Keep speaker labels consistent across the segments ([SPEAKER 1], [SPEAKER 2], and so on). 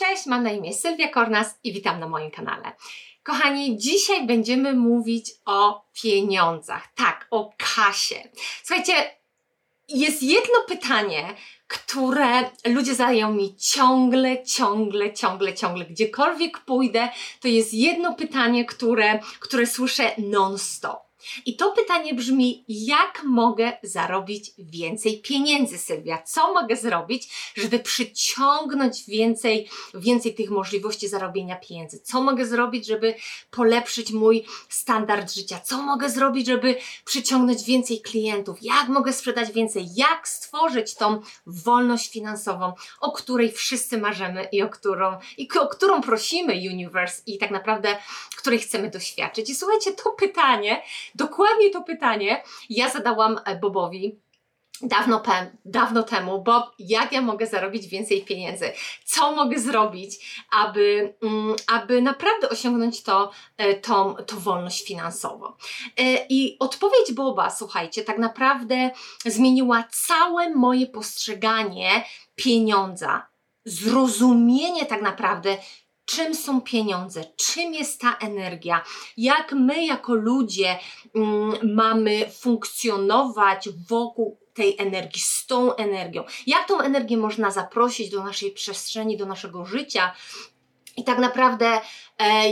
[SPEAKER 1] Cześć, mam na imię Sylwia Kornas i witam na moim kanale. Kochani, dzisiaj będziemy mówić o pieniądzach, tak, o kasie. Słuchajcie, jest jedno pytanie, które ludzie zadają mi ciągle, ciągle, ciągle, ciągle. Gdziekolwiek pójdę, to jest jedno pytanie, które, które słyszę non-stop. I to pytanie brzmi, jak mogę zarobić więcej pieniędzy, Sylwia? Co mogę zrobić, żeby przyciągnąć więcej, więcej tych możliwości zarobienia pieniędzy? Co mogę zrobić, żeby polepszyć mój standard życia? Co mogę zrobić, żeby przyciągnąć więcej klientów? Jak mogę sprzedać więcej? Jak stworzyć tą wolność finansową, o której wszyscy marzymy i o którą, i o którą prosimy Universe i tak naprawdę, której chcemy doświadczyć? I słuchajcie, to pytanie Dokładnie to pytanie ja zadałam e, Bobowi dawno, dawno temu, Bob, jak ja mogę zarobić więcej pieniędzy? Co mogę zrobić, aby, mm, aby naprawdę osiągnąć to, e, tą, tą wolność finansową? E, I odpowiedź Boba, słuchajcie, tak naprawdę zmieniła całe moje postrzeganie pieniądza, zrozumienie tak naprawdę, czym są pieniądze, czym jest ta energia, jak my jako ludzie mm, mamy funkcjonować wokół tej energii, z tą energią. Jak tą energię można zaprosić do naszej przestrzeni, do naszego życia, i tak naprawdę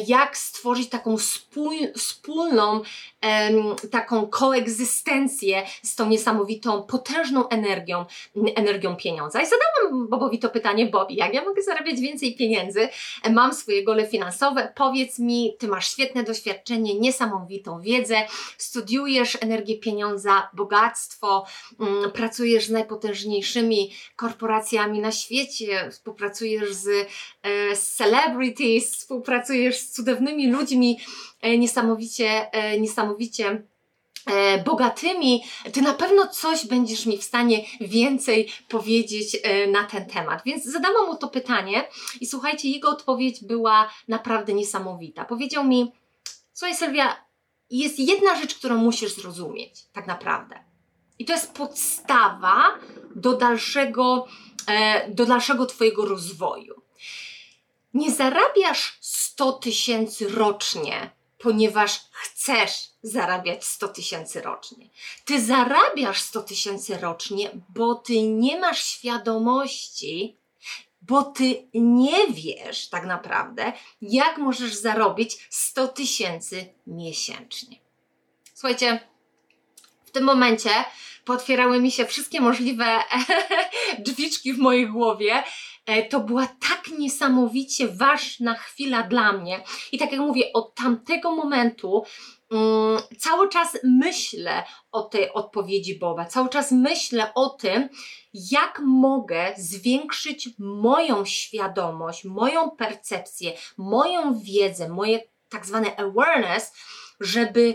[SPEAKER 1] jak stworzyć taką wspólną, taką koegzystencję z tą niesamowitą, potężną energią, energią pieniądza. I zadałam Bobowi to pytanie, Bobi, jak ja mogę zarabiać więcej pieniędzy? Mam swoje gole finansowe, powiedz mi, ty masz świetne doświadczenie, niesamowitą wiedzę, studiujesz energię pieniądza, bogactwo, mm, pracujesz z najpotężniejszymi korporacjami na świecie, współpracujesz z, e, z celebrities, współpracujesz z cudownymi ludźmi, e, niesamowicie, e, niesamowicie e, bogatymi, ty na pewno coś będziesz mi w stanie więcej powiedzieć na ten temat. Więc zadałam mu to pytanie i słuchajcie, jego odpowiedź była naprawdę niesamowita. Powiedział mi: Słuchaj, Sylwia, jest jedna rzecz, którą musisz zrozumieć, tak naprawdę. I to jest podstawa do dalszego, do dalszego Twojego rozwoju nie zarabiasz 100 tysięcy rocznie, ponieważ chcesz zarabiać 100 tysięcy rocznie. Ty zarabiasz 100 tysięcy rocznie, bo ty nie masz świadomości, bo ty nie wiesz tak naprawdę, jak możesz zarobić 100 tysięcy miesięcznie. Słuchajcie, w tym momencie potwierały mi się wszystkie możliwe drzwiczki w mojej głowie to była tak niesamowicie ważna chwila dla mnie. I tak jak mówię, od tamtego momentu um, cały czas myślę o tej odpowiedzi Boba, cały czas myślę o tym, jak mogę zwiększyć moją świadomość, moją percepcję, moją wiedzę, moje tak zwane awareness żeby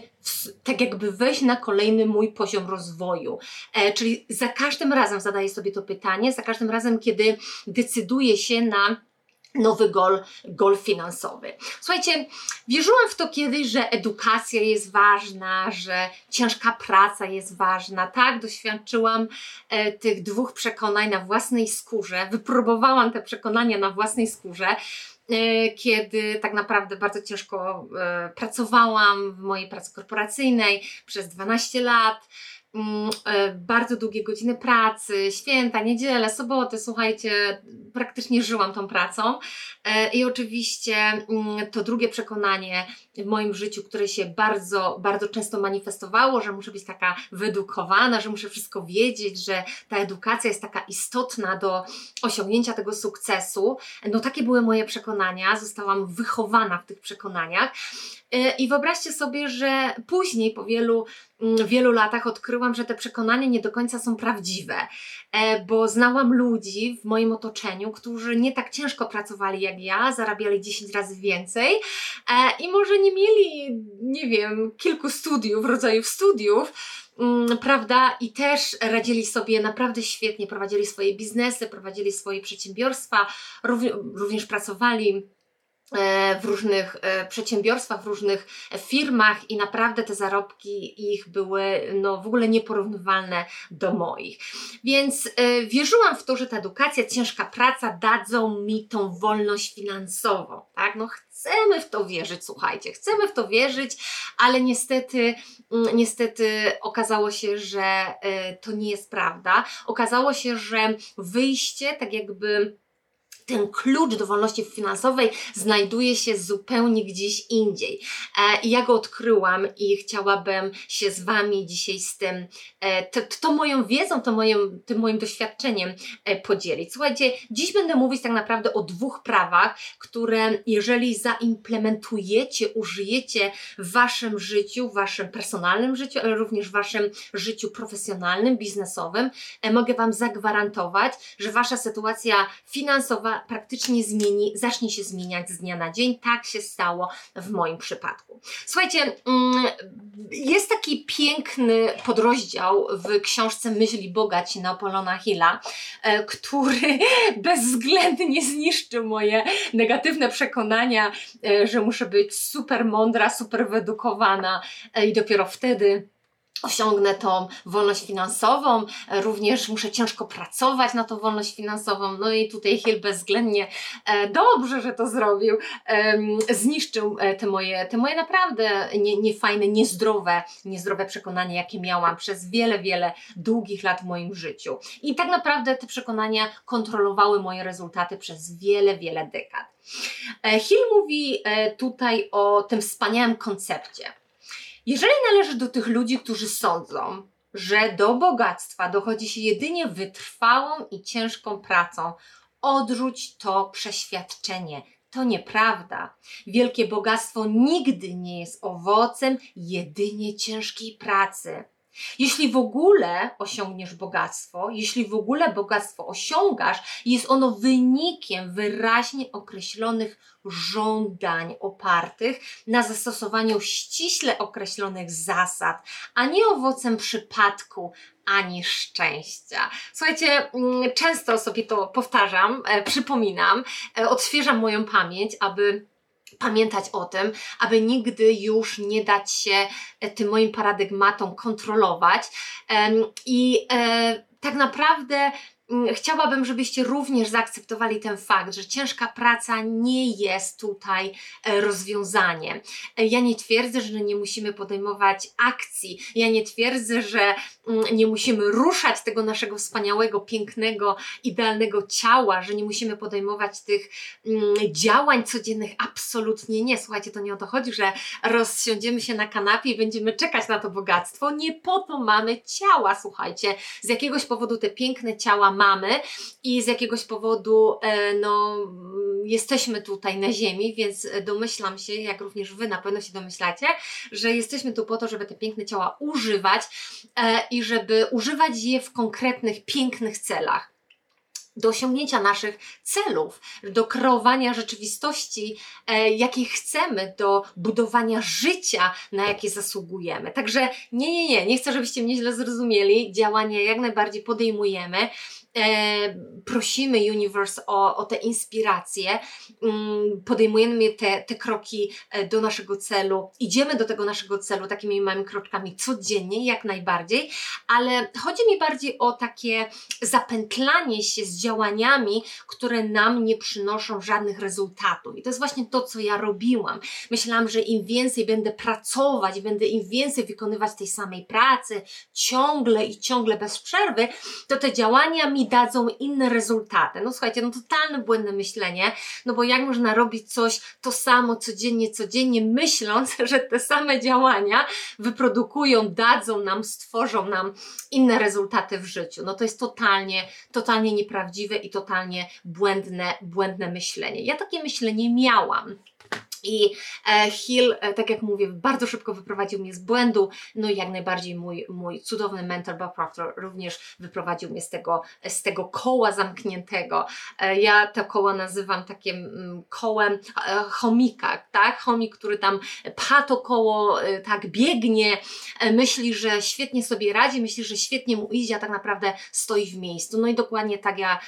[SPEAKER 1] tak jakby wejść na kolejny mój poziom rozwoju. E, czyli za każdym razem zadaję sobie to pytanie, za każdym razem, kiedy decyduję się na nowy gol, gol finansowy. Słuchajcie, wierzyłam w to kiedyś, że edukacja jest ważna, że ciężka praca jest ważna. Tak, doświadczyłam e, tych dwóch przekonań na własnej skórze, wypróbowałam te przekonania na własnej skórze. E, kiedy tak naprawdę bardzo ciężko e, pracowałam w mojej pracy korporacyjnej przez 12 lat. Mm, e, bardzo długie godziny pracy, święta, niedziele, soboty, słuchajcie, praktycznie żyłam tą pracą. I oczywiście mm, to drugie przekonanie w moim życiu, które się bardzo, bardzo często manifestowało, że muszę być taka wyedukowana, że muszę wszystko wiedzieć, że ta edukacja jest taka istotna do osiągnięcia tego sukcesu. No takie były moje przekonania, zostałam wychowana w tych przekonaniach. E, I wyobraźcie sobie, że później, po wielu, mm, wielu latach, odkryłam, że te przekonania nie do końca są prawdziwe, e, bo znałam ludzi w moim otoczeniu, którzy nie tak ciężko pracowali jak ja, zarabiali 10 razy więcej e, i może nie mieli, nie wiem, kilku studiów, rodzajów studiów, mm, prawda? I też radzili sobie naprawdę świetnie, prowadzili swoje biznesy, prowadzili swoje przedsiębiorstwa, również pracowali w różnych e, przedsiębiorstwach, w różnych firmach i naprawdę te zarobki ich były no, w ogóle nieporównywalne do moich. Więc e, wierzyłam w to, że ta edukacja, ciężka praca dadzą mi tą wolność finansową. Tak? No, chcemy w to wierzyć, słuchajcie, chcemy w to wierzyć, ale niestety, mm, niestety okazało się, że to nie jest prawda. Okazało się, że wyjście tak jakby ten klucz do wolności finansowej znajduje się zupełnie gdzieś indziej. E, I ja go odkryłam i chciałabym się z Wami dzisiaj z tym, e, to, moją wiedzą, to moim, tym moim doświadczeniem e, podzielić. Słuchajcie, dziś będę mówić tak naprawdę o dwóch prawach, które jeżeli zaimplementujecie, użyjecie w Waszym życiu, w Waszym personalnym życiu, ale również w Waszym życiu profesjonalnym, biznesowym, mogę Wam zagwarantować, że Wasza sytuacja finansowa praktycznie zmieni, zacznie się zmieniać z dnia na dzień. Tak się stało w moim przypadku. Słuchajcie, mm, jest taki piękny podrozdział w książce Myśli Bogaci Napoleona Hilla, e, który bezwzględnie zniszczył moje negatywne przekonania, e, że muszę być super mądra, super wyedukowana e, i dopiero wtedy osiągnę tą wolność finansową, również muszę ciężko pracować na tą wolność finansową. No i tutaj Hill bezwzględnie e, dobrze, że to zrobił, e, zniszczył te moje, te moje naprawdę nie, niefajne, niezdrowe, niezdrowe przekonania, jakie miałam przez wiele, wiele długich lat w moim życiu. I tak naprawdę te przekonania kontrolowały moje rezultaty przez wiele, wiele dekad. E, Hill mówi e, tutaj o tym wspaniałym koncepcie jeżeli należysz do tych ludzi, którzy sądzą, że do bogactwa dochodzi się jedynie wytrwałą i ciężką pracą, odrzuć to przeświadczenie. To nieprawda. Wielkie bogactwo nigdy nie jest owocem jedynie ciężkiej pracy. Jeśli w ogóle osiągniesz bogactwo, jeśli w ogóle bogactwo osiągasz, jest ono wynikiem wyraźnie określonych żądań opartych na zastosowaniu ściśle określonych zasad, a nie owocem przypadku ani szczęścia. Słuchajcie, mm, często sobie to powtarzam, e, przypominam, e, odświeżam moją pamięć, aby pamiętać o tym, aby nigdy już nie dać się e, tym moim paradygmatom kontrolować. I tak naprawdę chciałabym, żebyście również zaakceptowali ten fakt, że ciężka praca nie jest tutaj e, rozwiązaniem. E, ja nie twierdzę, że nie musimy podejmować akcji, ja nie twierdzę, że mm, nie musimy ruszać tego naszego wspaniałego, pięknego, idealnego ciała, że nie musimy podejmować tych mm, działań codziennych. Absolutnie nie. Słuchajcie, to nie o to chodzi, że rozsiądziemy się na kanapie i będziemy czekać na to bogactwo. Nie po to mamy ciała, słuchajcie. Z jakiegoś powodu te piękne ciała mamy i z jakiegoś powodu e, no, jesteśmy tutaj na Ziemi, więc domyślam się, jak również Wy na pewno się domyślacie, że jesteśmy tu po to, żeby te piękne ciała używać e, i żeby używać je w konkretnych, pięknych celach do osiągnięcia naszych celów, do kreowania rzeczywistości, e, jakiej chcemy, do budowania życia, na jakie zasługujemy. Także nie, nie, nie, nie chcę, żebyście mnie źle zrozumieli. Działania jak najbardziej podejmujemy prosimy Universe o, o te inspiracje, mm, podejmujemy te, te kroki e, do naszego celu, idziemy do tego naszego celu takimi małymi kroczkami codziennie, jak najbardziej, ale chodzi mi bardziej o takie zapętlanie się z działaniami, które nam nie przynoszą żadnych rezultatów. I to jest właśnie to, co ja robiłam. Myślałam, że im więcej będę pracować, będę im więcej wykonywać tej samej pracy, ciągle i ciągle bez przerwy, to te działania mi dadzą inne rezultaty. No słuchajcie, no totalne błędne myślenie, no bo jak można robić coś to samo codziennie, codziennie, myśląc, że te same działania wyprodukują, dadzą nam, stworzą nam inne rezultaty w życiu. No to jest totalnie, totalnie nieprawdziwe i totalnie błędne, błędne myślenie. Ja takie myślenie miałam. I e, Hill, e, tak jak mówię, bardzo szybko wyprowadził mnie z błędu, no i jak najbardziej mój, mój cudowny mentor Bob Proctor również wyprowadził mnie z tego, z tego koła zamkniętego. E, ja to koło nazywam takim mm, kołem chomika, tak? Chomik, który tam pcha to koło, tak biegnie, myśli, że świetnie sobie radzi, myśli, że świetnie mu idzie, a tak naprawdę stoi w miejscu. No i dokładnie tak ja,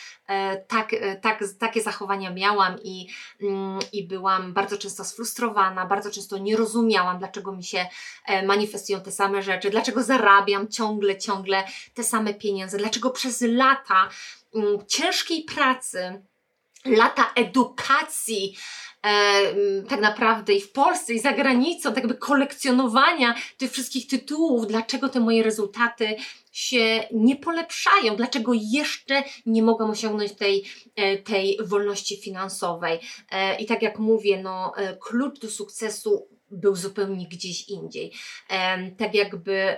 [SPEAKER 1] tak, tak, takie zachowania miałam i, mm, i byłam bardzo często sfrustrowana, bardzo często nie rozumiałam, dlaczego mi się e, manifestują te same rzeczy, dlaczego zarabiam ciągle, ciągle te same pieniądze, dlaczego przez lata mm, ciężkiej pracy, lata edukacji, e, tak naprawdę i w Polsce, i za granicą, tak jakby kolekcjonowania tych wszystkich tytułów, dlaczego te moje rezultaty się nie polepszają, dlaczego jeszcze nie mogłam osiągnąć tej, e, tej wolności finansowej. E, I tak jak mówię, no, klucz do sukcesu był zupełnie gdzieś indziej. Tak jakby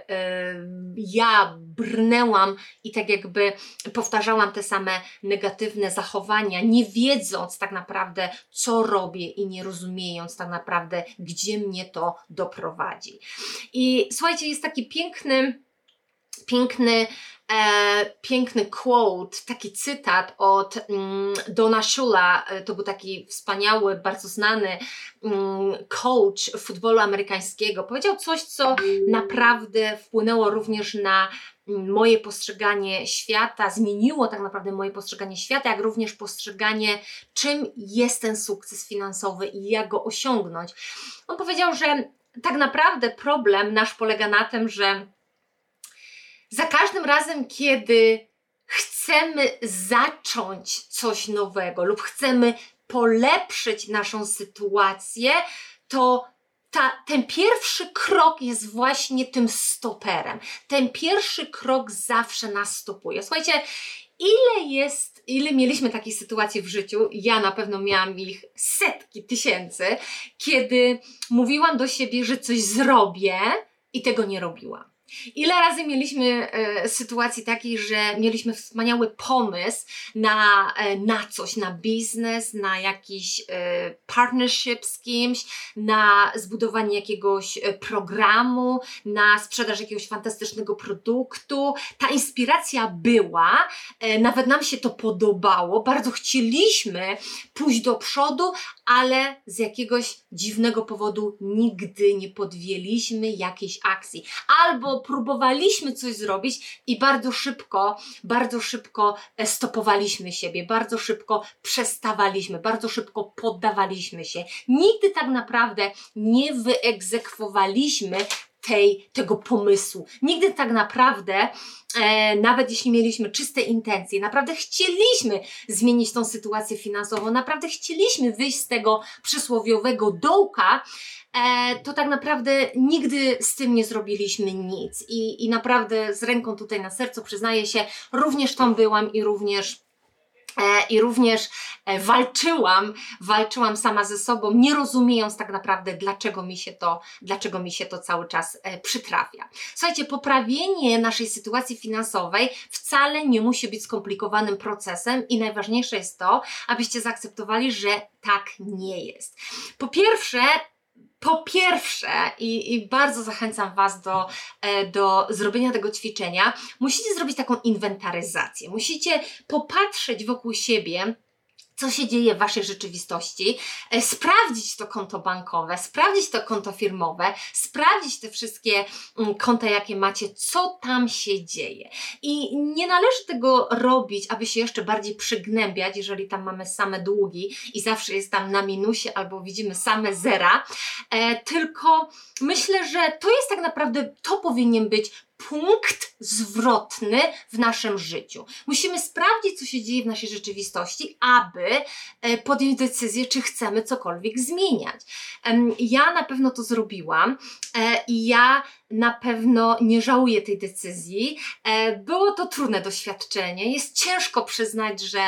[SPEAKER 1] ja brnęłam i tak jakby powtarzałam te same negatywne zachowania, nie wiedząc tak naprawdę, co robię i nie rozumiejąc tak naprawdę, gdzie mnie to doprowadzi. I słuchajcie, jest taki piękny piękny, e, piękny quote, taki cytat od mm, Dona Shula, e, to był taki wspaniały, bardzo znany mm, coach futbolu amerykańskiego. Powiedział coś, co naprawdę wpłynęło również na mm, moje postrzeganie świata, zmieniło tak naprawdę moje postrzeganie świata, jak również postrzeganie, czym jest ten sukces finansowy i jak go osiągnąć. On powiedział, że tak naprawdę problem nasz polega na tym, że za każdym razem, kiedy chcemy zacząć coś nowego lub chcemy polepszyć naszą sytuację, to ta, ten pierwszy krok jest właśnie tym stoperem. Ten pierwszy krok zawsze nas stopuje. Słuchajcie, ile jest, ile mieliśmy takich sytuacji w życiu, ja na pewno miałam ich setki tysięcy, kiedy mówiłam do siebie, że coś zrobię i tego nie robiłam. Ile razy mieliśmy e, sytuacji takiej, że mieliśmy wspaniały pomysł na, e, na coś, na biznes, na jakiś e, partnership z kimś, na zbudowanie jakiegoś e, programu, na sprzedaż jakiegoś fantastycznego produktu. Ta inspiracja była, e, nawet nam się to podobało, bardzo chcieliśmy pójść do przodu, ale z jakiegoś dziwnego powodu nigdy nie podjęliśmy jakiejś akcji. Albo próbowaliśmy coś zrobić i bardzo szybko, bardzo szybko e, stopowaliśmy siebie, bardzo szybko przestawaliśmy, bardzo szybko poddawaliśmy się. Nigdy tak naprawdę nie wyegzekwowaliśmy tej, tego pomysłu. Nigdy tak naprawdę, e, nawet jeśli mieliśmy czyste intencje, naprawdę chcieliśmy zmienić tą sytuację finansową, naprawdę chcieliśmy wyjść z tego przysłowiowego dołka, e, to tak naprawdę nigdy z tym nie zrobiliśmy nic. I, I naprawdę z ręką tutaj na sercu przyznaję się, również tam byłam i również i również e, walczyłam, walczyłam sama ze sobą, nie rozumiejąc tak naprawdę, dlaczego mi się to, dlaczego mi się to cały czas e, przytrafia. Słuchajcie, poprawienie naszej sytuacji finansowej wcale nie musi być skomplikowanym procesem i najważniejsze jest to, abyście zaakceptowali, że tak nie jest. Po pierwsze, po pierwsze, i, i, bardzo zachęcam Was do, e, do zrobienia tego ćwiczenia, musicie zrobić taką inwentaryzację. Musicie popatrzeć wokół siebie, co się dzieje w Waszej rzeczywistości, e, sprawdzić to konto bankowe, sprawdzić to konto firmowe, sprawdzić te wszystkie mm, konta, jakie macie, co tam się dzieje. I nie należy tego robić, aby się jeszcze bardziej przygnębiać, jeżeli tam mamy same długi i zawsze jest tam na minusie albo widzimy same zera, e, tylko myślę, że to jest tak naprawdę, to powinien być punkt zwrotny w naszym życiu. Musimy sprawdzić, co się dzieje w naszej rzeczywistości, aby e, podjąć decyzję, czy chcemy cokolwiek zmieniać. Ja na pewno to zrobiłam e, i ja na pewno nie żałuję tej decyzji. E, było to trudne doświadczenie. Jest ciężko przyznać, że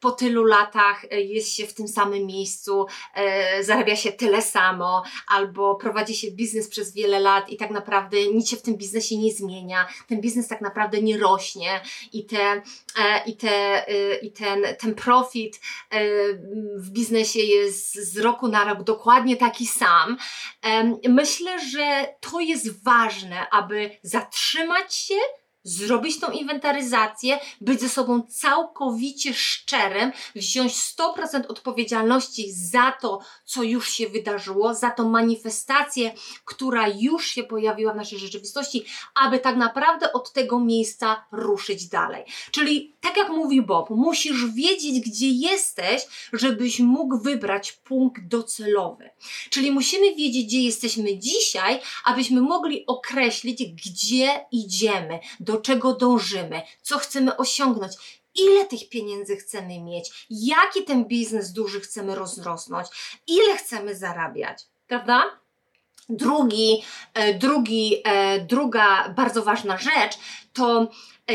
[SPEAKER 1] po tylu latach e, jest się w tym samym miejscu, e, zarabia się tyle samo, albo prowadzi się biznes przez wiele lat i tak naprawdę nic się w tym biznesie nie zmienia. Ten biznes tak naprawdę nie rośnie i, te, i, te, i ten, ten profit w biznesie jest z roku na rok dokładnie taki sam. Myślę, że to jest ważne, aby zatrzymać się, zrobić tą inwentaryzację, być ze sobą całkowicie szczerym, wziąć 100% odpowiedzialności za to, co już się wydarzyło, za tą manifestację, która już się pojawiła w naszej rzeczywistości, aby tak naprawdę od tego miejsca ruszyć dalej. Czyli tak jak mówi Bob, musisz wiedzieć, gdzie jesteś, żebyś mógł wybrać punkt docelowy. Czyli musimy wiedzieć, gdzie jesteśmy dzisiaj, abyśmy mogli określić, gdzie idziemy, do czego dążymy, co chcemy osiągnąć, ile tych pieniędzy chcemy mieć, jaki ten biznes duży chcemy rozrosnąć, ile chcemy zarabiać, prawda? Drugi, e, drugi, e, druga bardzo ważna rzecz to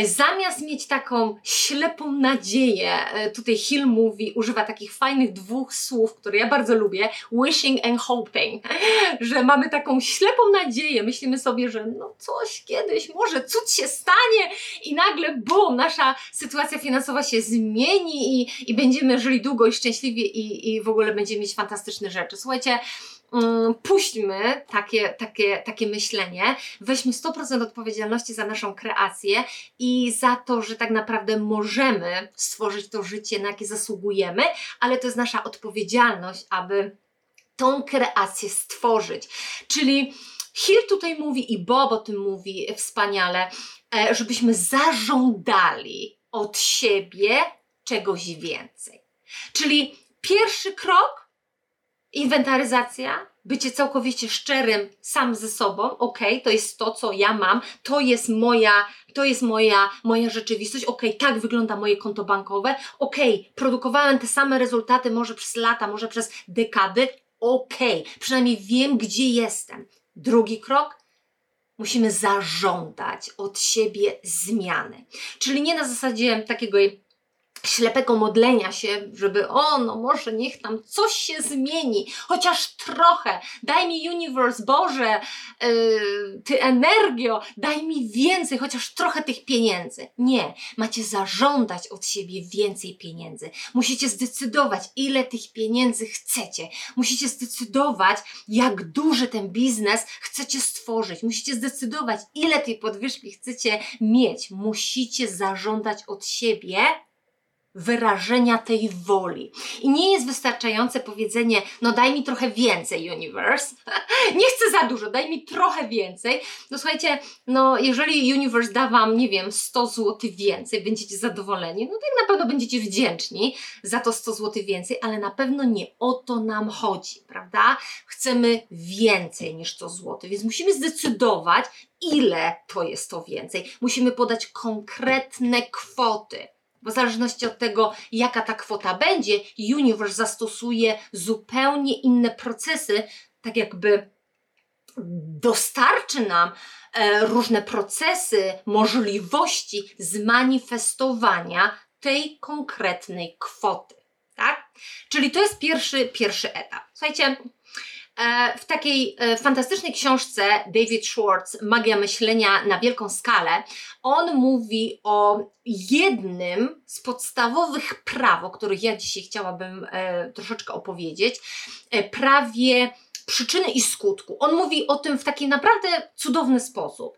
[SPEAKER 1] zamiast mieć taką ślepą nadzieję, e, tutaj Hill mówi, używa takich fajnych dwóch słów, które ja bardzo lubię, wishing and hoping, że mamy taką ślepą nadzieję, myślimy sobie, że no coś kiedyś, może cud się stanie i nagle bum, nasza sytuacja finansowa się zmieni i, i będziemy żyli długo i szczęśliwie i, i w ogóle będziemy mieć fantastyczne rzeczy. Słuchajcie, puśćmy takie, takie, takie myślenie, weźmy 100% odpowiedzialności za naszą kreację i za to, że tak naprawdę możemy stworzyć to życie, na jakie zasługujemy, ale to jest nasza odpowiedzialność, aby tą kreację stworzyć. Czyli Hill tutaj mówi i Bob o tym mówi wspaniale, e, żebyśmy zażądali od siebie czegoś więcej. Czyli pierwszy krok Inwentaryzacja, bycie całkowicie szczerym sam ze sobą, ok, to jest to, co ja mam, to jest moja, to jest moja, moja rzeczywistość, ok, tak wygląda moje konto bankowe, ok, produkowałem te same rezultaty może przez lata, może przez dekady, ok, przynajmniej wiem, gdzie jestem. Drugi krok, musimy zażądać od siebie zmiany. Czyli nie na zasadzie takiego ślepego modlenia się, żeby o, no może niech tam coś się zmieni, chociaż trochę, daj mi universe, Boże, yy, Ty energio, daj mi więcej, chociaż trochę tych pieniędzy. Nie, macie zażądać od siebie więcej pieniędzy. Musicie zdecydować, ile tych pieniędzy chcecie. Musicie zdecydować, jak duży ten biznes chcecie stworzyć. Musicie zdecydować, ile tej podwyżki chcecie mieć. Musicie zażądać od siebie wyrażenia tej woli. I nie jest wystarczające powiedzenie, no daj mi trochę więcej, universe. nie chcę za dużo, daj mi trochę więcej. No słuchajcie, no jeżeli universe da wam, nie wiem, 100 zł więcej, będziecie zadowoleni, no to jak na pewno będziecie wdzięczni za to 100 zł więcej, ale na pewno nie o to nam chodzi, prawda? Chcemy więcej niż 100 zł, więc musimy zdecydować, ile to jest to więcej. Musimy podać konkretne kwoty w zależności od tego, jaka ta kwota będzie, Universe zastosuje zupełnie inne procesy, tak jakby dostarczy nam e, różne procesy, możliwości zmanifestowania tej konkretnej kwoty. Tak? Czyli to jest pierwszy, pierwszy etap. Słuchajcie, w takiej e, fantastycznej książce David Schwartz, Magia myślenia na wielką skalę, on mówi o jednym z podstawowych praw, o których ja dzisiaj chciałabym e, troszeczkę opowiedzieć, prawie przyczyny i skutku. On mówi o tym w taki naprawdę cudowny sposób.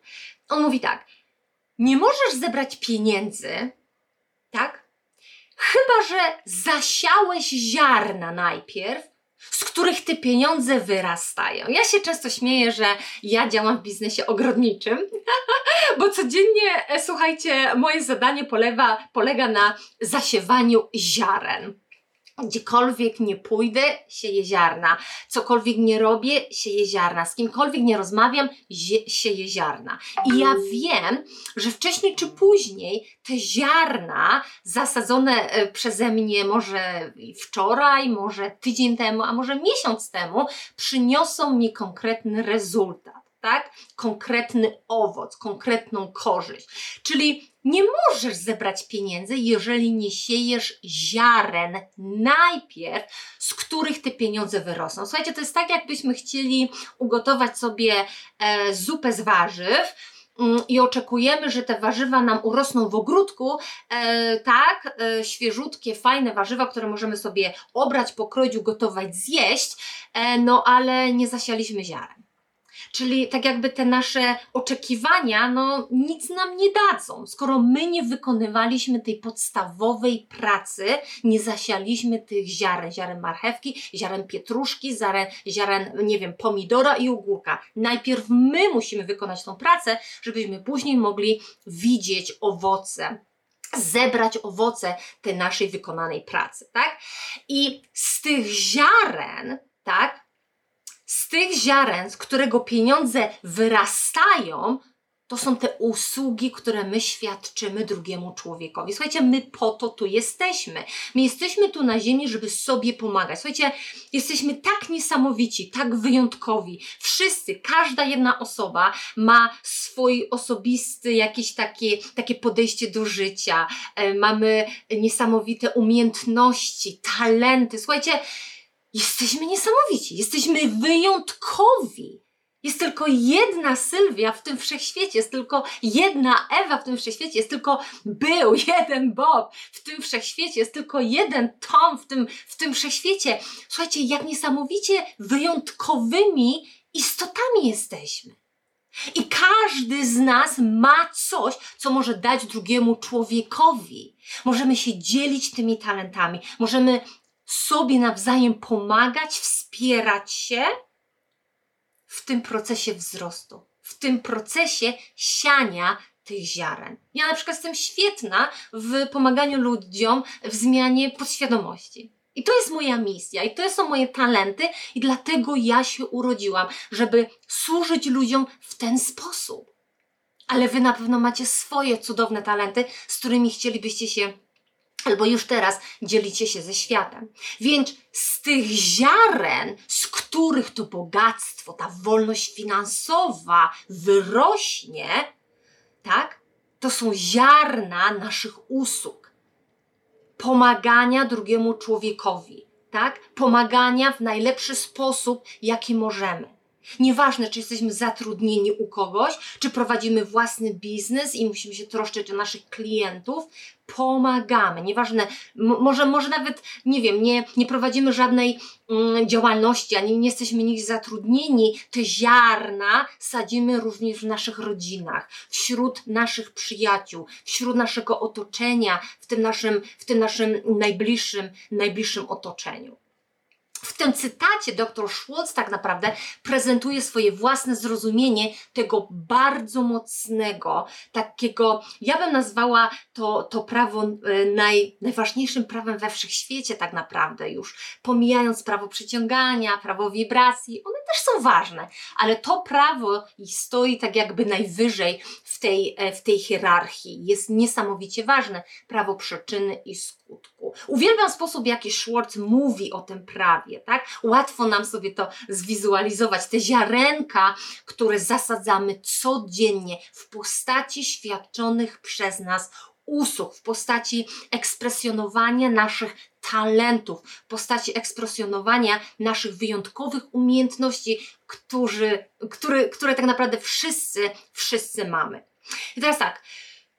[SPEAKER 1] On mówi tak: Nie możesz zebrać pieniędzy, tak? Chyba, że zasiałeś ziarna najpierw z których te pieniądze wyrastają. Ja się często śmieję, że ja działam w biznesie ogrodniczym, bo codziennie, e, słuchajcie, moje zadanie polewa, polega na zasiewaniu ziaren. Gdziekolwiek nie pójdę, sieję ziarna. Cokolwiek nie robię, sieję ziarna. Z kimkolwiek nie rozmawiam, sieję ziarna. I ja wiem, że wcześniej czy później te ziarna zasadzone e, przeze mnie może wczoraj, może tydzień temu, a może miesiąc temu, przyniosą mi konkretny rezultat tak? Konkretny owoc, konkretną korzyść. Czyli nie możesz zebrać pieniędzy, jeżeli nie siejesz ziaren najpierw, z których te pieniądze wyrosną. Słuchajcie, to jest tak, jakbyśmy chcieli ugotować sobie e, zupę z warzyw mm, i oczekujemy, że te warzywa nam urosną w ogródku, e, tak, e, świeżutkie, fajne warzywa, które możemy sobie obrać, pokroić, ugotować, zjeść, e, no ale nie zasialiśmy ziaren. Czyli tak jakby te nasze oczekiwania, no nic nam nie dadzą. Skoro my nie wykonywaliśmy tej podstawowej pracy, nie zasialiśmy tych ziaren, ziaren marchewki, ziaren pietruszki, ziaren, ziaren, nie wiem, pomidora i ogórka. Najpierw my musimy wykonać tą pracę, żebyśmy później mogli widzieć owoce zebrać owoce tej naszej wykonanej pracy, tak? I z tych ziaren, tak, z tych ziaren, z którego pieniądze wyrastają, to są te usługi, które my świadczymy drugiemu człowiekowi. Słuchajcie, my po to tu jesteśmy. My jesteśmy tu na ziemi, żeby sobie pomagać. Słuchajcie, jesteśmy tak niesamowici, tak wyjątkowi. Wszyscy, każda jedna osoba ma swój osobisty jakieś takie, takie podejście do życia. E, mamy niesamowite umiejętności, talenty. Słuchajcie, Jesteśmy niesamowici, jesteśmy wyjątkowi. Jest tylko jedna Sylwia w tym wszechświecie, jest tylko jedna Ewa w tym wszechświecie, jest tylko był jeden Bob w tym wszechświecie, jest tylko jeden Tom w tym, w tym wszechświecie. Słuchajcie, jak niesamowicie wyjątkowymi istotami jesteśmy. I każdy z nas ma coś, co może dać drugiemu człowiekowi. Możemy się dzielić tymi talentami, możemy sobie nawzajem pomagać, wspierać się w tym procesie wzrostu, w tym procesie siania tych ziaren. Ja na przykład jestem świetna w pomaganiu ludziom w zmianie podświadomości. I to jest moja misja, i to są moje talenty, i dlatego ja się urodziłam, żeby służyć ludziom w ten sposób. Ale wy na pewno macie swoje cudowne talenty, z którymi chcielibyście się albo już teraz dzielicie się ze światem. Więc z tych ziaren, z których to bogactwo, ta wolność finansowa wyrośnie, tak? To są ziarna naszych usług. Pomagania drugiemu człowiekowi, tak? Pomagania w najlepszy sposób, jaki możemy. Nieważne, czy jesteśmy zatrudnieni u kogoś, czy prowadzimy własny biznes i musimy się troszczyć o naszych klientów, pomagamy. Nieważne, może, może nawet, nie wiem, nie, nie prowadzimy żadnej mm, działalności, ani nie jesteśmy nigdzie zatrudnieni, te ziarna sadzimy również w naszych rodzinach, wśród naszych przyjaciół, wśród naszego otoczenia, w tym naszym, w tym naszym najbliższym, najbliższym otoczeniu. W tym cytacie dr Schwartz tak naprawdę prezentuje swoje własne zrozumienie tego bardzo mocnego, takiego, ja bym nazwała to, to prawo e, naj, najważniejszym prawem we wszechświecie tak naprawdę już, pomijając prawo przyciągania, prawo wibracji, one też są ważne, ale to prawo stoi tak jakby najwyżej w tej, e, w tej hierarchii, jest niesamowicie ważne, prawo przyczyny i skutku. Uwielbiam sposób, w jaki Schwartz mówi o tym prawie, tak? Łatwo nam sobie to zwizualizować. Te ziarenka, które zasadzamy codziennie w postaci świadczonych przez nas usług, w postaci ekspresjonowania naszych talentów, w postaci ekspresjonowania naszych wyjątkowych umiejętności, którzy, który, które tak naprawdę wszyscy, wszyscy mamy. I teraz tak,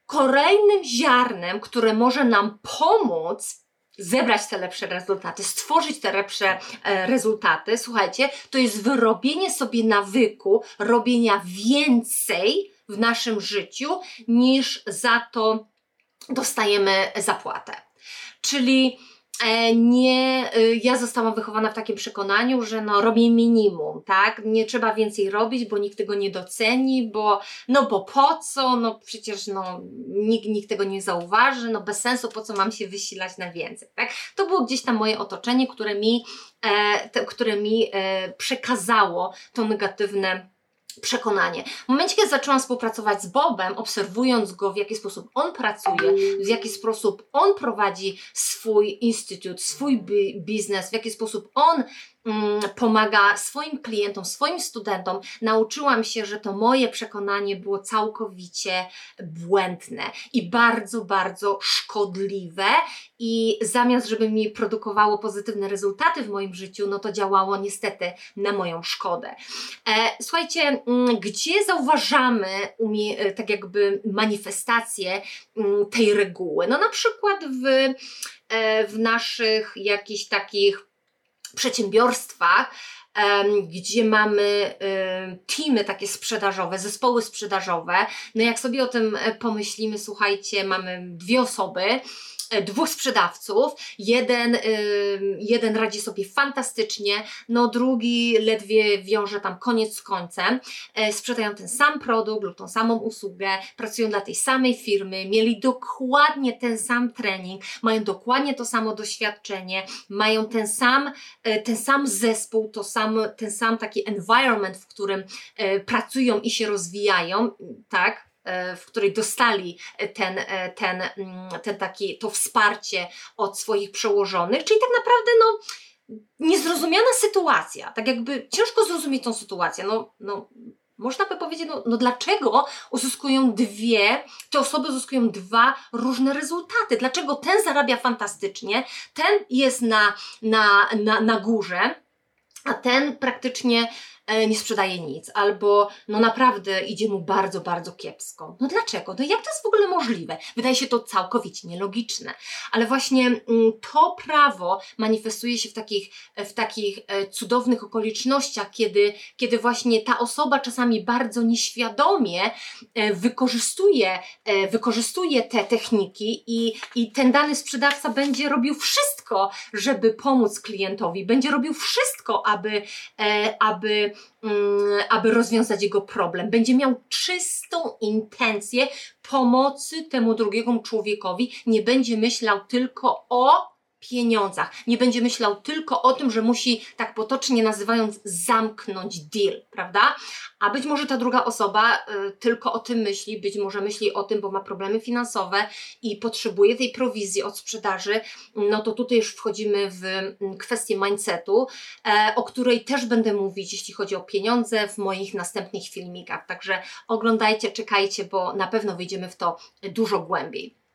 [SPEAKER 1] kolejnym ziarnem, które może nam pomóc zebrać te lepsze rezultaty, stworzyć te lepsze e, rezultaty, słuchajcie, to jest wyrobienie sobie nawyku robienia więcej w naszym życiu niż za to dostajemy zapłatę. Czyli nie, y, ja zostałam wychowana w takim przekonaniu, że no robię minimum, tak? Nie trzeba więcej robić, bo nikt tego nie doceni, bo no bo po co? No przecież no nikt, nikt tego nie zauważy, no bez sensu, po co mam się wysilać na więcej, tak? To było gdzieś tam moje otoczenie, które mi, e, te, które mi e, przekazało to negatywne przekonanie. W momencie, kiedy zaczęłam współpracować z Bobem, obserwując go, w jaki sposób on pracuje, w jaki sposób on prowadzi swój instytut, swój biznes, w jaki sposób on pomaga swoim klientom, swoim studentom, nauczyłam się, że to moje przekonanie było całkowicie błędne i bardzo, bardzo szkodliwe i zamiast, żeby mi produkowało pozytywne rezultaty w moim życiu, no to działało niestety na moją szkodę. E, słuchajcie, mm, gdzie zauważamy umie, tak jakby manifestację mm, tej reguły? No na przykład w, e, w naszych jakichś takich przedsiębiorstwach, gdzie mamy teamy takie sprzedażowe, zespoły sprzedażowe. No jak sobie o tym pomyślimy, słuchajcie, mamy dwie osoby, E, dwóch sprzedawców. Jeden, jeden radzi sobie fantastycznie, no drugi ledwie wiąże tam koniec z końcem. E, sprzedają ten sam produkt lub tą samą usługę, pracują dla tej samej firmy, mieli dokładnie ten sam trening, mają dokładnie to samo doświadczenie, mają ten sam, e, ten sam zespół, to sam, ten sam taki environment, w którym pracują i się rozwijają, tak? E, w której dostali ten, e, ten, mm, ten taki, to wsparcie od swoich przełożonych, czyli tak naprawdę no, niezrozumiana sytuacja, tak jakby ciężko zrozumieć tą sytuację, no, no można by powiedzieć, no, no dlaczego uzyskują dwie, te osoby uzyskują dwa różne rezultaty? Dlaczego ten zarabia fantastycznie, ten jest na, na, na, na górze, a ten praktycznie nie sprzedaje nic, albo no naprawdę idzie mu bardzo, bardzo kiepsko. No dlaczego? No jak to jest w ogóle możliwe? Wydaje się to całkowicie nielogiczne, ale właśnie mm, to prawo manifestuje się w takich, w takich e, cudownych okolicznościach, kiedy, kiedy właśnie ta osoba czasami bardzo nieświadomie e, wykorzystuje, wykorzystuje te techniki i, i ten dany sprzedawca będzie robił wszystko, żeby pomóc klientowi, będzie robił wszystko, aby, aby aby rozwiązać jego problem. Będzie miał czystą intencję pomocy temu drugiemu człowiekowi, nie będzie myślał tylko o pieniądzach. Nie będzie myślał tylko o tym, że musi, tak potocznie nazywając, zamknąć deal, prawda? A być może ta druga osoba y, tylko o tym myśli, być może myśli o tym, bo ma problemy finansowe i potrzebuje tej prowizji od sprzedaży, no to tutaj już wchodzimy w mm, kwestię mindsetu, e, o której też będę mówić, jeśli chodzi o pieniądze, w moich następnych filmikach. Także oglądajcie, czekajcie, bo na pewno wyjdziemy w to dużo głębiej.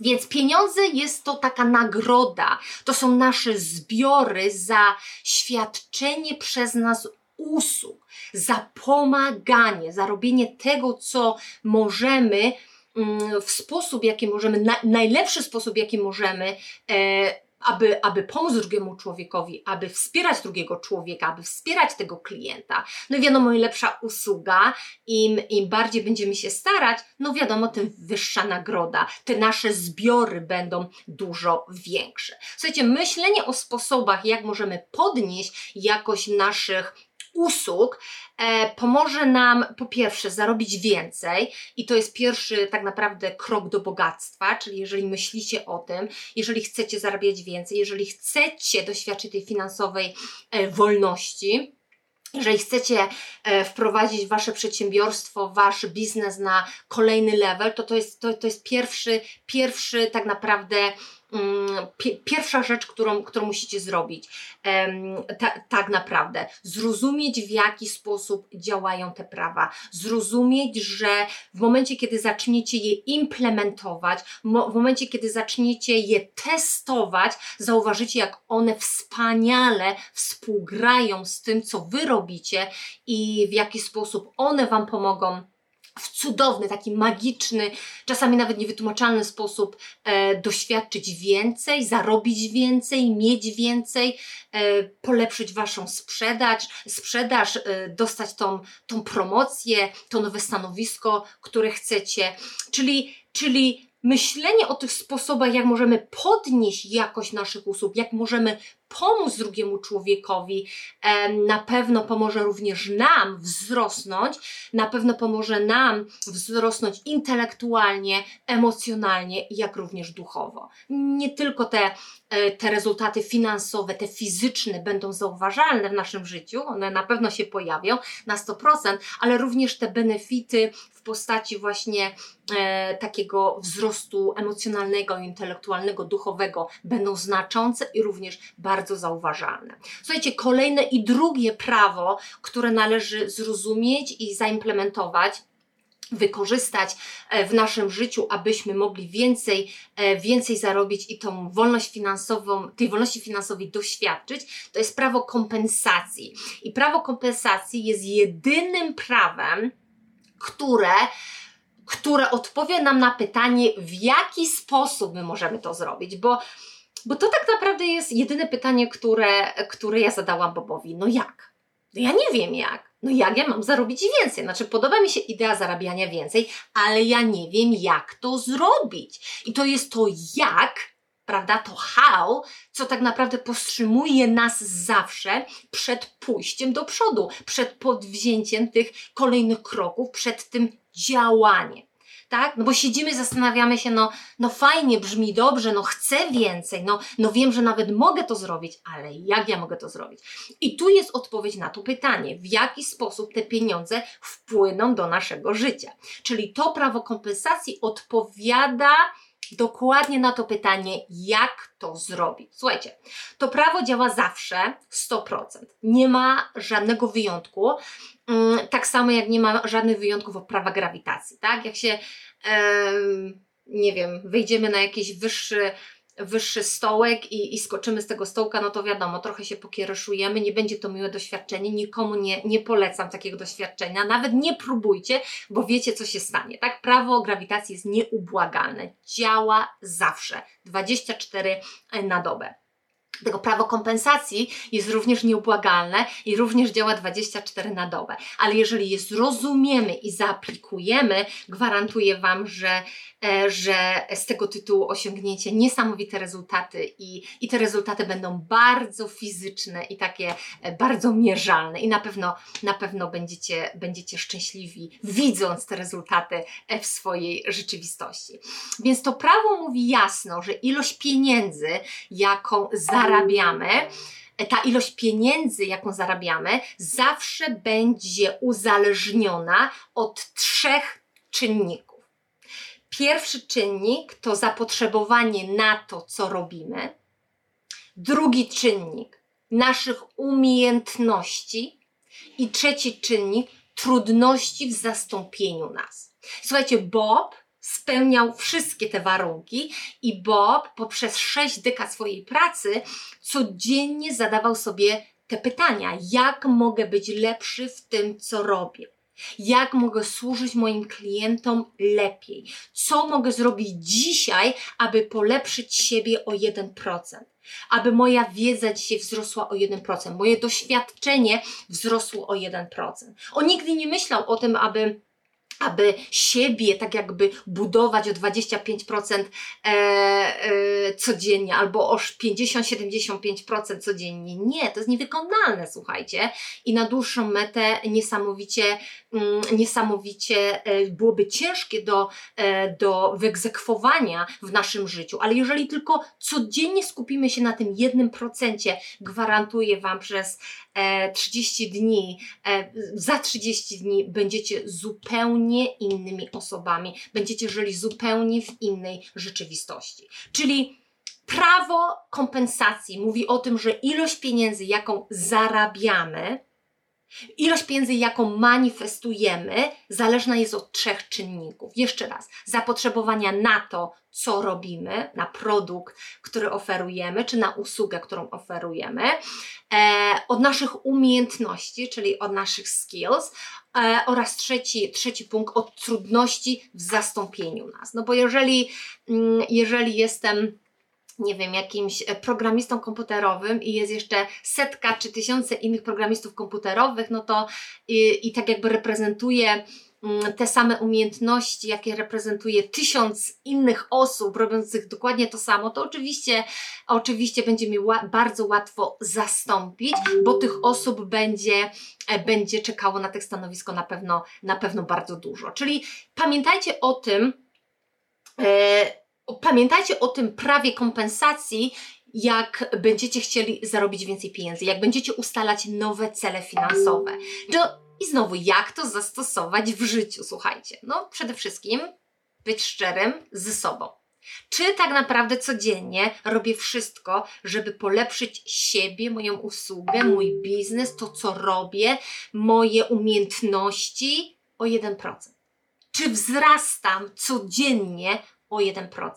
[SPEAKER 1] Więc pieniądze jest to taka nagroda, to są nasze zbiory za świadczenie przez nas usług, za pomaganie, za robienie tego, co możemy mm, w sposób, jaki możemy, na, najlepszy sposób, jaki możemy, e, aby, aby pomóc drugiemu człowiekowi, aby wspierać drugiego człowieka, aby wspierać tego klienta. No i wiadomo, im lepsza usługa, im, im bardziej będziemy się starać, no wiadomo, tym wyższa nagroda. Te nasze zbiory będą dużo większe. Słuchajcie, myślenie o sposobach, jak możemy podnieść jakość naszych usług e, pomoże nam po pierwsze zarobić więcej i to jest pierwszy tak naprawdę krok do bogactwa, czyli jeżeli myślicie o tym, jeżeli chcecie zarabiać więcej, jeżeli chcecie doświadczyć tej finansowej e, wolności, jeżeli chcecie e, wprowadzić Wasze przedsiębiorstwo, Wasz biznes na kolejny level, to to jest, to, to jest pierwszy, pierwszy tak naprawdę pierwsza rzecz, którą, którą musicie zrobić, ta, tak naprawdę, zrozumieć w jaki sposób działają te prawa, zrozumieć, że w momencie, kiedy zaczniecie je implementować, w momencie, kiedy zaczniecie je testować, zauważycie, jak one wspaniale współgrają z tym, co Wy robicie i w jaki sposób one Wam pomogą w cudowny, taki magiczny, czasami nawet niewytłumaczalny sposób e, doświadczyć więcej, zarobić więcej, mieć więcej, e, polepszyć Waszą sprzedaż, sprzedaż e, dostać tą, tą promocję, to nowe stanowisko, które chcecie. Czyli, czyli myślenie o tych sposobach, jak możemy podnieść jakość naszych usług, jak możemy pomóc drugiemu człowiekowi, na pewno pomoże również nam wzrosnąć, na pewno pomoże nam wzrosnąć intelektualnie, emocjonalnie, jak również duchowo. Nie tylko te, e, te rezultaty finansowe, te fizyczne będą zauważalne w naszym życiu, one na pewno się pojawią na 100%, ale również te benefity postaci właśnie e, takiego wzrostu emocjonalnego, intelektualnego, duchowego będą znaczące i również bardzo zauważalne. Słuchajcie, kolejne i drugie prawo, które należy zrozumieć i zaimplementować, wykorzystać e, w naszym życiu, abyśmy mogli więcej, e, więcej zarobić i tą wolność finansową, tej wolności finansowej doświadczyć, to jest prawo kompensacji. I prawo kompensacji jest jedynym prawem, które które odpowie nam na pytanie, w jaki sposób my możemy to zrobić, bo, bo to tak naprawdę jest jedyne pytanie, które, które ja zadałam Bobowi. No jak? No ja nie wiem jak no jak ja mam zarobić więcej? Znaczy, podoba mi się idea zarabiania więcej, ale ja nie wiem, jak to zrobić. I to jest to jak, prawda, to how, co tak naprawdę powstrzymuje nas zawsze przed pójściem do przodu, przed podwzięciem tych kolejnych kroków, przed tym działaniem tak? No bo siedzimy, zastanawiamy się, no, no fajnie, brzmi dobrze, no chcę więcej, no, no wiem, że nawet mogę to zrobić, ale jak ja mogę to zrobić? I tu jest odpowiedź na to pytanie, w jaki sposób te pieniądze wpłyną do naszego życia. Czyli to prawo kompensacji odpowiada dokładnie na to pytanie, jak to zrobić. Słuchajcie, to prawo działa zawsze 100%. Nie ma żadnego wyjątku. Mm, tak samo jak nie ma żadnych wyjątków od prawa grawitacji, tak? Jak się, nie wiem, wyjdziemy na jakiś wyższy wyższy stołek i, i skoczymy z tego stołka, no to wiadomo, trochę się pokiereszujemy, nie będzie to miłe doświadczenie, nikomu nie, nie polecam takiego doświadczenia, nawet nie próbujcie, bo wiecie, co się stanie, tak? Prawo grawitacji jest nieubłagalne, działa zawsze, 24 na dobę tego prawo kompensacji jest również nieubłagalne i również działa 24 na dobę. Ale jeżeli je zrozumiemy i zaaplikujemy, gwarantuję Wam, że, e, że z tego tytułu osiągniecie niesamowite rezultaty i, i te rezultaty będą bardzo fizyczne i takie e, bardzo mierzalne i na pewno, na pewno będziecie, będziecie szczęśliwi widząc te rezultaty e, w swojej rzeczywistości. Więc to prawo mówi jasno, że ilość pieniędzy, jaką za zarabiamy, ta ilość pieniędzy, jaką zarabiamy, zawsze będzie uzależniona od trzech czynników. Pierwszy czynnik to zapotrzebowanie na to, co robimy. Drugi czynnik naszych umiejętności. I trzeci czynnik trudności w zastąpieniu nas. Słuchajcie, Bob spełniał wszystkie te warunki i Bob poprzez sześć dekad swojej pracy codziennie zadawał sobie te pytania: jak mogę być lepszy w tym, co robię? Jak mogę służyć moim klientom lepiej? Co mogę zrobić dzisiaj, aby polepszyć siebie o 1%? Aby moja wiedza dzisiaj wzrosła o 1%, moje doświadczenie wzrosło o 1%. On nigdy nie myślał o tym, aby aby siebie tak jakby budować o 25% e, e, codziennie albo o 50-75% codziennie. Nie, to jest niewykonalne, słuchajcie. I na dłuższą metę niesamowicie, mm, niesamowicie e, byłoby ciężkie do, e, do wyegzekwowania w naszym życiu. Ale jeżeli tylko codziennie skupimy się na tym jednym procencie, gwarantuję Wam przez 30 e, dni, e, za 30 dni będziecie zupełnie innymi osobami, będziecie żyli zupełnie w innej rzeczywistości. Czyli prawo kompensacji mówi o tym, że ilość pieniędzy, jaką zarabiamy, Ilość pieniędzy, jaką manifestujemy, zależna jest od trzech czynników. Jeszcze raz, zapotrzebowania na to, co robimy, na produkt, który oferujemy, czy na usługę, którą oferujemy, e, od naszych umiejętności, czyli od naszych skills, e, oraz trzeci, trzeci punkt, od trudności w zastąpieniu nas. No bo jeżeli, mm, jeżeli jestem nie wiem, jakimś e, programistą komputerowym i jest jeszcze setka czy tysiące innych programistów komputerowych, no to i, i tak jakby reprezentuje mm, te same umiejętności, jakie reprezentuje tysiąc innych osób robiących dokładnie to samo, to oczywiście, oczywiście będzie mi ła bardzo łatwo zastąpić, bo tych osób będzie, e, będzie czekało na tych stanowisko na pewno, na pewno bardzo dużo. Czyli pamiętajcie o tym, e, pamiętajcie o tym prawie kompensacji, jak będziecie chcieli zarobić więcej pieniędzy, jak będziecie ustalać nowe cele finansowe. To I znowu, jak to zastosować w życiu? Słuchajcie, no przede wszystkim być szczerym ze sobą. Czy tak naprawdę codziennie robię wszystko, żeby polepszyć siebie, moją usługę, mój biznes, to co robię, moje umiejętności o 1%? Czy wzrastam codziennie o 1%?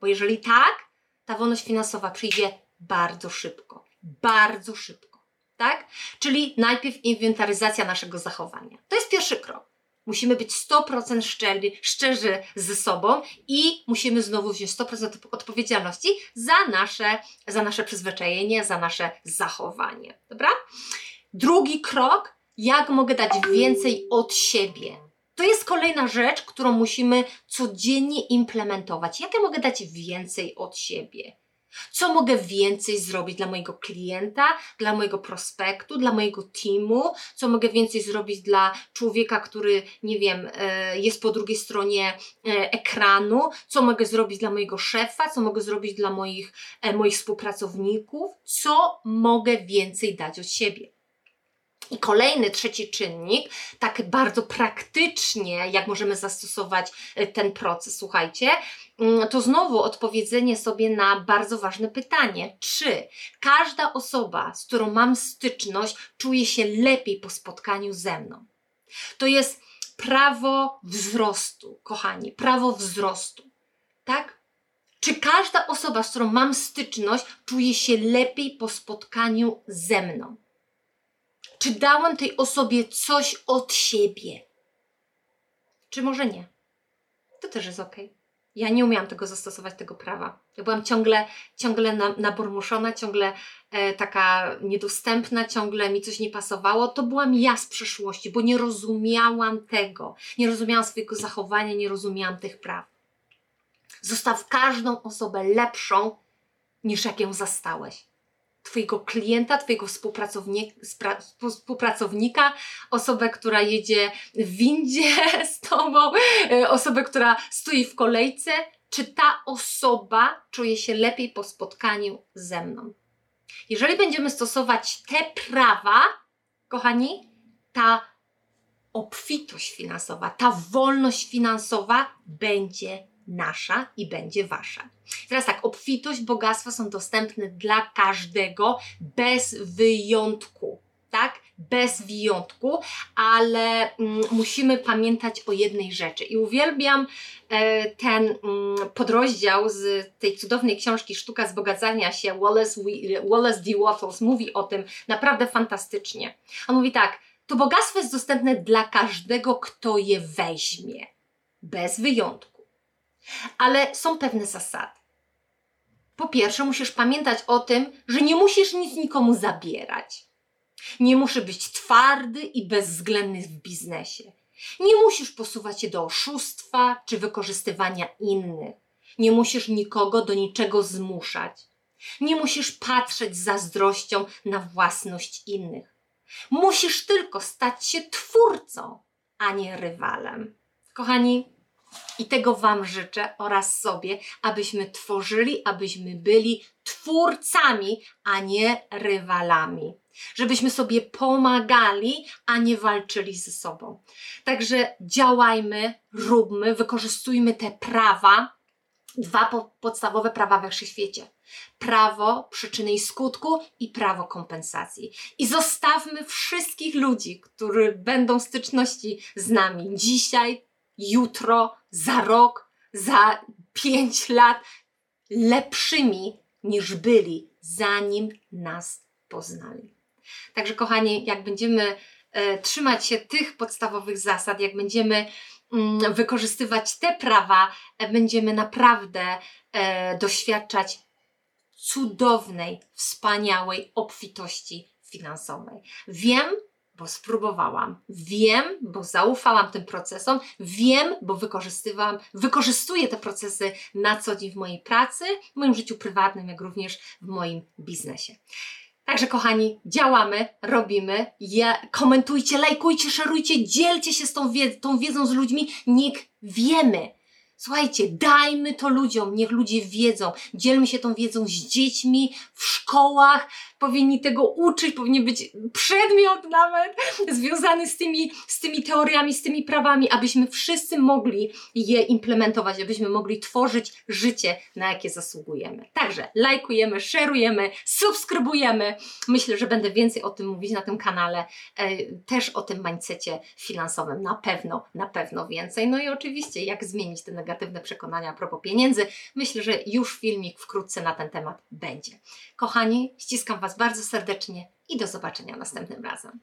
[SPEAKER 1] Bo jeżeli tak, ta wolność finansowa przyjdzie bardzo szybko. Bardzo szybko. Tak? Czyli najpierw inwentaryzacja naszego zachowania. To jest pierwszy krok. Musimy być 100% szczerzy, szczerzy ze sobą i musimy znowu wziąć 100% odpowiedzialności za nasze, za nasze przyzwyczajenie, za nasze zachowanie. Dobra? Drugi krok, jak mogę dać więcej od siebie. To jest kolejna rzecz, którą musimy codziennie implementować. Jak ja mogę dać więcej od siebie? Co mogę więcej zrobić dla mojego klienta, dla mojego prospektu, dla mojego teamu? Co mogę więcej zrobić dla człowieka, który, nie wiem, e, jest po drugiej stronie e, ekranu? Co mogę zrobić dla mojego szefa? Co mogę zrobić dla moich, e, moich współpracowników? Co mogę więcej dać od siebie? I kolejny, trzeci czynnik, tak bardzo praktycznie, jak możemy zastosować e, ten proces, słuchajcie, mm, to znowu odpowiedzenie sobie na bardzo ważne pytanie, czy każda osoba, z którą mam styczność, czuje się lepiej po spotkaniu ze mną. To jest prawo wzrostu, kochani, prawo wzrostu, tak? Czy każda osoba, z którą mam styczność, czuje się lepiej po spotkaniu ze mną? Czy dałam tej osobie coś od siebie? Czy może nie? To też jest ok. Ja nie umiałam tego zastosować, tego prawa. Ja byłam ciągle, ciągle na, nabormuszona, ciągle e, taka niedostępna, ciągle mi coś nie pasowało. To byłam ja z przeszłości, bo nie rozumiałam tego. Nie rozumiałam swojego zachowania, nie rozumiałam tych praw. Zostaw każdą osobę lepszą, niż jak ją zastałeś. Twojego klienta, Twojego współpracownika, współpracownika, osobę, która jedzie w windzie z Tobą, e, osobę, która stoi w kolejce, czy ta osoba czuje się lepiej po spotkaniu ze mną. Jeżeli będziemy stosować te prawa, kochani, ta obfitość finansowa, ta wolność finansowa będzie nasza i będzie wasza. Teraz tak, obfitość, bogactwo są dostępne dla każdego bez wyjątku. Tak, bez wyjątku, ale mm, musimy pamiętać o jednej rzeczy. I uwielbiam e, ten mm, podrozdział z tej cudownej książki Sztuka Zbogacania się. Wallace, Wallace D. Wattles mówi o tym naprawdę fantastycznie. On mówi tak: To bogactwo jest dostępne dla każdego, kto je weźmie, bez wyjątku. Ale są pewne zasady. Po pierwsze, musisz pamiętać o tym, że nie musisz nic nikomu zabierać. Nie muszę być twardy i bezwzględny w biznesie. Nie musisz posuwać się do oszustwa czy wykorzystywania innych. Nie musisz nikogo do niczego zmuszać. Nie musisz patrzeć z zazdrością na własność innych. Musisz tylko stać się twórcą, a nie rywalem. Kochani, i tego Wam życzę oraz sobie, abyśmy tworzyli, abyśmy byli twórcami, a nie rywalami. Żebyśmy sobie pomagali, a nie walczyli ze sobą. Także działajmy, róbmy, wykorzystujmy te prawa, dwa po podstawowe prawa we wszechświecie. Prawo przyczyny i skutku i prawo kompensacji. I zostawmy wszystkich ludzi, którzy będą w styczności z nami dzisiaj, jutro, za rok, za pięć lat lepszymi niż byli, zanim nas poznali. Także, kochani, jak będziemy e, trzymać się tych podstawowych zasad, jak będziemy mm, wykorzystywać te prawa, e, będziemy naprawdę e, doświadczać cudownej, wspaniałej obfitości finansowej. Wiem, bo spróbowałam. Wiem, bo zaufałam tym procesom. Wiem, bo wykorzystywałam, wykorzystuję te procesy na co dzień w mojej pracy, w moim życiu prywatnym, jak również w moim biznesie. Także kochani, działamy, robimy. Komentujcie, lajkujcie, szerujcie, dzielcie się z tą, wied tą wiedzą z ludźmi. Niech wiemy, Słuchajcie, dajmy to ludziom, niech ludzie wiedzą. Dzielmy się tą wiedzą z dziećmi, w szkołach, powinni tego uczyć, powinien być przedmiot nawet związany z tymi, z tymi teoriami, z tymi prawami, abyśmy wszyscy mogli je implementować, abyśmy mogli tworzyć życie, na jakie zasługujemy. Także lajkujemy, szerujemy, subskrybujemy. Myślę, że będę więcej o tym mówić na tym kanale, e, też o tym mindsetie finansowym, na pewno, na pewno więcej. No i oczywiście, jak zmienić te negatywne przekonania a propos pieniędzy. Myślę, że już filmik wkrótce na ten temat będzie. Kochani, ściskam Was bardzo serdecznie i do zobaczenia następnym razem.